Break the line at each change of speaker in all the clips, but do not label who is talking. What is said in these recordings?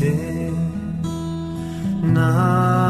Намайг тавшруулаа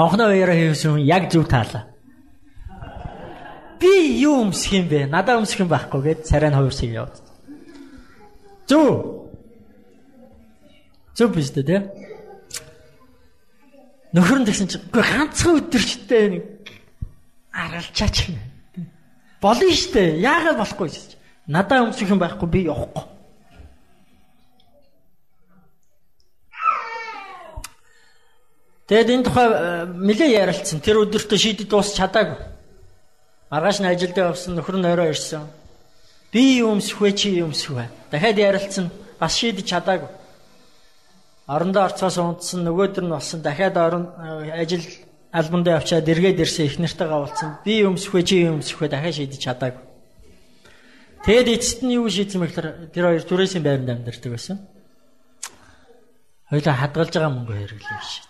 Онхноо уяраа хийсэн яг зөв таалаа. Би юу өмсөх юм бэ? Надаа өмсөх юм байхгүй гэд царай нь хувирсыг яваад. Зөв. Зөв биш үү те? Нөхөр нь тэгсэн чинь үгүй ганцхан өдөрчтэй нэг аргалчаач юм. Болно штэ. Яагаад болохгүй гэж. Надаа өмсөх юм байхгүй би явахгүй. Тэгэд энэ тухай э, нэлээ ярилцсан. Тэр өдөртөө шийдэд дуусч чадаагүй. Маргааш нь ажилд явсан нөхөр нь орой ирсэн. Би юу өмсөх вэ чи юу өмсөх вэ? Дахиад ярилцсан. Бас шийдэж чадаагүй. Орондоо орцоос унтсан нөгөөдөр нь болсон. Дахиад орон э, ажил албандаа явчаад эргээд ирсэн их нартайгаа уулзсан. Би юу өмсөх вэ чи юу өмсөх вэ? Дахиад шийдэж чадаагүй. Тэгэд эцэст нь юу шийдсэн мэхлэр тэр хоёр түрээсийн байранд амьдардаг байсан. Хоёлаа хадгалж байгаа мөнгө хэрэглэв шээ.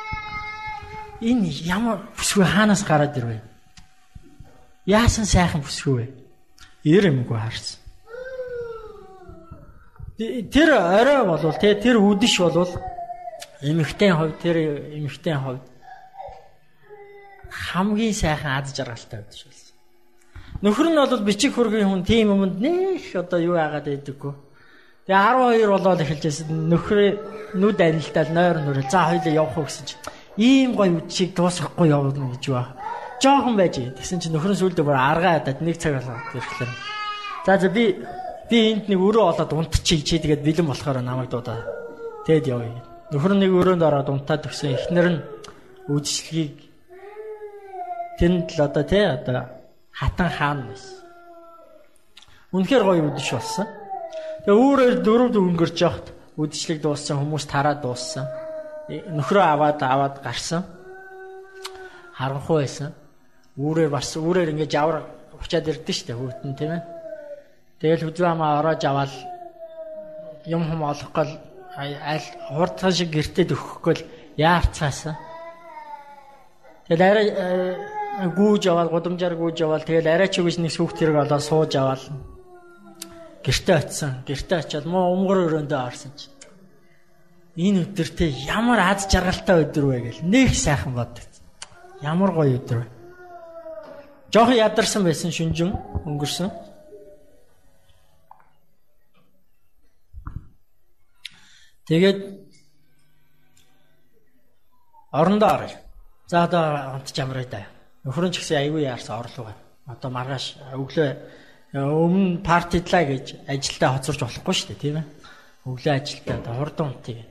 Энэ ямар бүсгүй хаанаас гараад ирвэ? Яасан сайхан бүсгүй вэ? Ир юмгүй харсан. Тэр орой болвол те тэр үдэш болвол эмэгтэй хувь тэр эмэгтэй хувь хамгийн сайхан аз жаргалтай үдэш болсон. Нөхөр нь бол бичиг хөргийн хүн тийм юмд нэх одоо юу яагаад байдаггүй. Тэгээ 12 болоод эхэлжсэн нөхрөө нүд анилтал нойр нүрэл за хоёлаа явах уу гэсэн чинь ийм гоё үдшийг дуусгахгүй явна гэж ба. Жохон байж. Тэгсэн чинь нөхөр нь сүлдө бүр аргаа хадаад нэг цаг болоод ирэхлээр. За за би Би энд нэг өрөө олоод унтчих чи тэгээд бэлэн болохоор намайг дуудаа. Тэгэд явъя. Нөхөр нэг өрөөнд ороод унтаад өгсөн. Эхнэр нь үдшилгийг тэнд л одоо тий одоо хатан хаан байсан. Үнэхээр гоё үдэш болсон. Тэгээ өөрөөр дөрөв өнгөрч явахт үдшилэг дууссан хүмүүс тараад дууссан. Нөхрөө аваад аваад гарсан. Харанхуй байсан. Үүрээр бас үүрээр ингэж авар учаад ирдэ штэ хүүтэн тийм ээ. Тэгэл хүзүү хамаа ороож аваад юм хум олохгүй аль хурдхан шиг гэртед өгөхгүй л яарцаасан. Тэгэл арай э, гүүж аваад гудамжаар гүүж аваад тэгэл арай ч үгүйс нэг сүхт хэрэг олоод сууж аваад гэртээ очисон. Гэртээ очиад муу умгар өрөөндөө орсон чи. Энэ өдөртэй ямар аз жаргалтай өдөр вэ гэл нэг сайхан боддог. Ямар гоё өдөр вэ. Жохон ядарсан байсан шүнжин өнгөрсөн. Тэгээд орондоо оръё. За одоо онтч амраа да. Нөхөр нь ч гэсэн айгүй яарсан орлого. Одоо маргааш өглөө өмнө партидлаа гэж ажилдаа хоцорч болохгүй шүү дээ, тийм ээ. Өглөө ажилдаа одоо хурдан унтыг.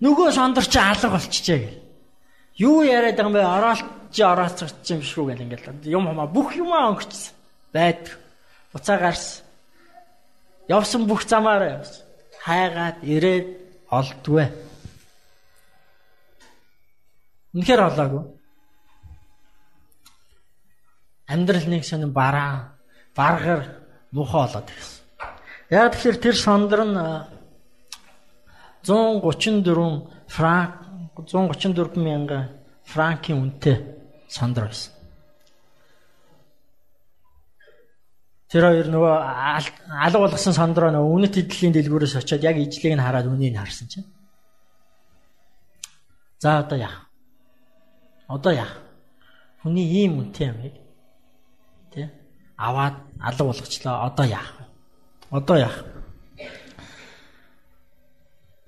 Нөгөө сондор чи алга болчихжээ гэл. Юу яриад байгаа юм бэ? Ороолч орооцогч юм шүү гэл ингээл юм хамаа бүх юмаа өнгөцсөн. Байд. Буцаа гарсан. Явсан бүх замаараа явсан. Хайгаад ирээд олдгүй. Үнэхээр олоогүй. Амьдрал нэг сонин бараа, баргар муухай болоод ирсэн. Яг тэгэхээр тэр сондор нь 134 франк 134 мянган франкийн үнэтэй сондор байсан. Тэр хоёр нөгөө алга болгосон сондороо нөгөө үнэт эдлийн дэлгүүрээс очиод яг ижлийг нь хараад үнийг харсан чинь. За одоо яах? Одоо яах? Хүний ийм үнэтэй юм яг. Тэ? Аваад алга болгочлоо. Одоо яах вэ? Одоо яах?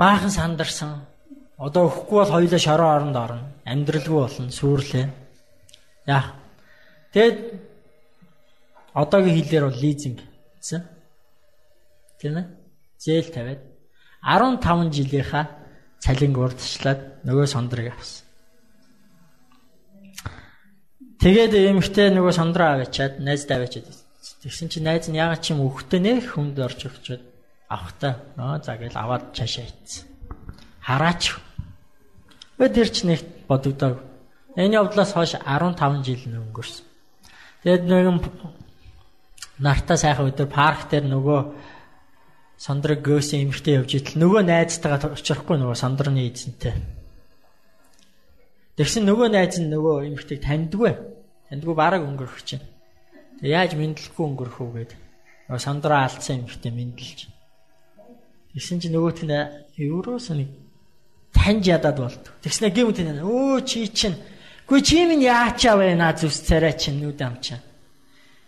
Баахан сандарсан. Одоо өхгүй бол хоёулаа шороо оронд орно. Амьдралгүй болно, сүрлээ. Яах? Тэгэд одоогийн хэлээр бол лизинг гэсэн. Тийм ээ? Зээл тавиад 15 жилийнхаа цалинг урдчлаад нөгөө сондрыг авсан. Тэгээд эмэгтэй нөгөө сондроо аваачаад найздаа аваачаад тэгсэн чинь найз нь ягаад ч юм өгөхтэй нэх хүнд орж өгчөөд авахтаа нөө за гээл аваад цаашаа ийцсэн. Хараач. Тэр ч нэг бодогдоог. Энэ явдлаас хойш 15 жил өнгөрсөн. Тэгээд нэг нартаа сайхан өдөр парк дээр нөгөө сандраг гөөсөн эмхтэй явж итэл нөгөө найзтайгаа очихгүй нөгөө сандраны эзэнтэй. Тэгсэн нөгөө найз нь нөгөө эмхтэйг таньдгүй. Таньдгүй бараг өнгөрөх чинь. Тэг яаж мэдлэхгүй өнгөрөх үү гээд нөгөө сандраа алдсан эмхтэй мэдлж. Тэгсэн чинь нөгөөт нь евроос нэг таньж ядаад болт. Тэгснэ гэмт энэ өө чи чинь Гүй чи минь яачаа наа зүс царай чинь нүд амчаа.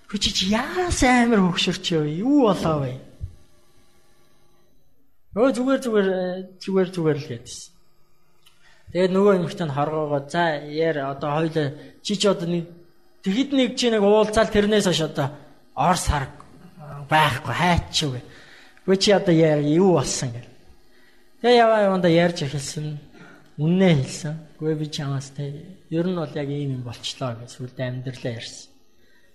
Гүй чи яас амар хөксөрч юу болоо вэ? Өө зүгээр зүгээр зүгээр зүгээр л гэдсэн. Тэгээд нөгөө эмэгтэй нь хоргоогоо за яар одоо хоёул чи ч одоо нэг тэгэд нэг чи нэг уулзаал тэрнээс хойш одоо ор сар байхгүй хайчих вэ. Чи одоо яар юу болсон гэл. Тэгээ яваа яванда ярьж эхэлсэн. Үннээ хэлсэн. Гүй би чамаас те ер нь бол яг ийм юм болчлоо гэж сүлд амьдралаа ярьсан.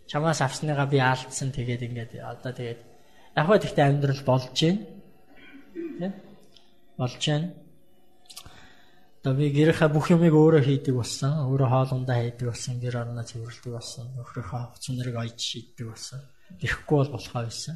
Чамаас авсныгаа би алдсан тэгээд ингээд одоо тэгээд яг хөө тэгтээ амьдрал болж байна. Тэ? Болж байна. Одоо би гэрийнхаа бүх юмыг өөрөө хийдэг болсон. Өөрөө хоолундаа хийдэг болсон. Гэр орноо цэвэрлэдэг болсон. Нөхрийнхөө хувц нэрийг ойж шийддэг болсон. Ирэхгүй бол болохоо байсан.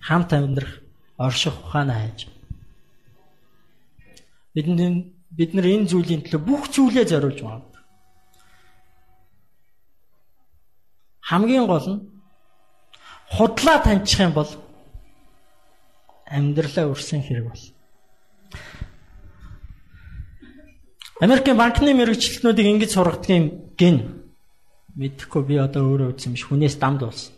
хамт амьдрах орших ухаанаа хайж. Бидний бид нар энэ зүйлийн төлөө бүх зүйлээ зориулж байна. Хамгийн гол нь худлаа таньчих юм бол амьдралаа өрсөн хэрэг бол. Америкийн банкны мэрэгчлэтнүүдийг ингэж сургадгийн гин мэдхгүй би одоо өөрөө үзсэн биш хүнээс дамд болсон.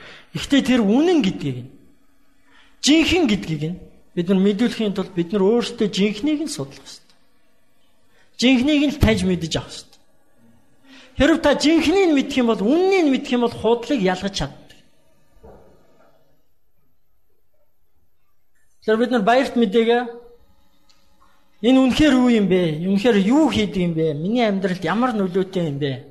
Гэхдээ тэр үнэн гэдгийг нь жинхэнэ гэдгийг нь бид нар мэдүүлэхийн тулд бид нар өөрсдөө жинхнийг нь судлах хэрэгтэй. Жинхнийг нь таньж мэдэж авах хэрэгтэй. Хэрв та жинхнийг нь мэдэх юм бол үннийг нь мэдэх юм бол худлыг ялгаж чаддаг. Тэр бид нар баярт мэдээгээ Энэ үнэхээр юу юм бэ? Үнэхээр юу хийдэг юм бэ? Миний амьдралд ямар нөлөөтэй юм бэ?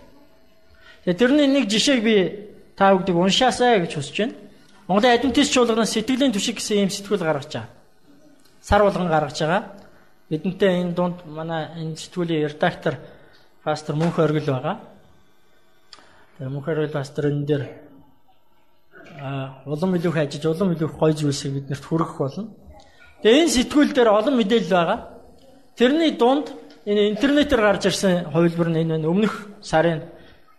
Тэгээ тэрний нэг жишээг би та бүгдийг уншаасаа гэж хүсэж байна. Монголын адвентист чуулганы сэтгэлийн түшиг гэсэн ийм сэтгүүл гаргаж байгаа. Сар болгон гаргаж байгаа. Бидэнтэй энэ дунд манай энэ сэтгүүлийн редактор пастор Мөнх Оргил байгаа. Тэр Мөнх Оргил пастор энэ дээр а улам илүү хажиж улам илүү гоё зүйлсийг биднэрт хүргэх болно. Тэгээ энэ сэтгүүл дээр олон мэдээлэл байгаа. Тэрний дунд энэ интернетээр гарч ирсэн хувилбар нь энэ өмнөх сарын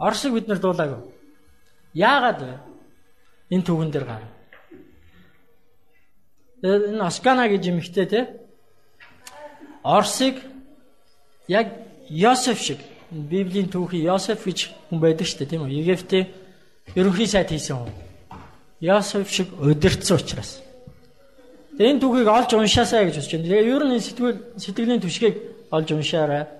Оршиг бид нар дуулаагүй. Яагаад вэ? Энэ түүхэн дээр гар. Энэ Оскана гэж юмхтэй те. Орсыг яг Йосеф шиг Библийн түүхий Йосеф гэж хүн байдаг шүү дээ тийм үү? Египтийн ерөнхий сайд хийсэн хүн. Йосеф шиг удирдсан учраас. Энэ түүхийг олж уншаасаа гэж бодож байна. Тэгээ ер нь сэтгэл сэтгэлийн түшгийг олж уншаарай.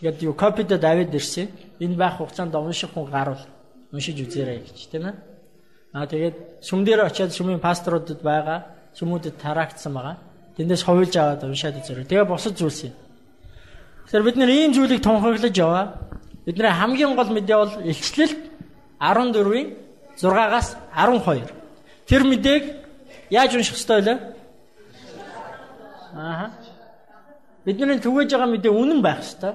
Яд юу копидо Давид ирсэн. Энэ байх хугацаанд унших хүн гарвал уншиж үзээрэй гэж тийм ээ. Аа тэгээд сүм дээр очиад сүмийн пасторудад байгаа сүмүүдэд тараагдсан байгаа. Тэндээс ховилж аваад уншаад үзээрэй. Тэгээ босод зүйлс юм. Тэгэхээр бид нэр ийм зүйлийг тунхаглаж яваа. Бидний хамгийн гол мэдээ бол илчлэлт 14-ийн 6-аас 12. Тэр мэдээг яаж унших ёстой вэ? Аа. Бидний түгэж байгаа мэдээ үнэн байх ёстой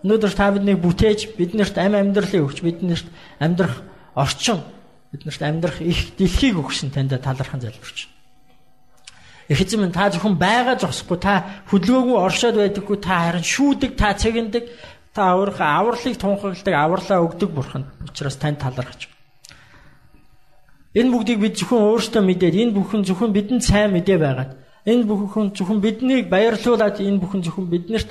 Өнөөдөр та биднийг бүтээж, биднэрт ам амьдралыг өгч, биднэрт амьдрах орчин, биднэрт амьдрах их дэлхийг өгсөн танд талархан залбирч. Их эзэм минь та зөвхөн байгаа зогсохгүй, та хөдөлгөөгүй оршоод байдаггүй, та харин шүүдэг, та цэгэндэг, та өөрийнхөө авралыг тунхагладаг, авралаа өгдөг бурхан. Учираас танд талархаж. Энэ бүгдийг бид зөвхөн өөрсдөө мэдээд, энэ бүхэн зөвхөн бидэнд сайн мэдээ байгаад, энэ бүхэн зөвхөн биднийг баярлуулад, энэ бүхэн зөвхөн биднэрт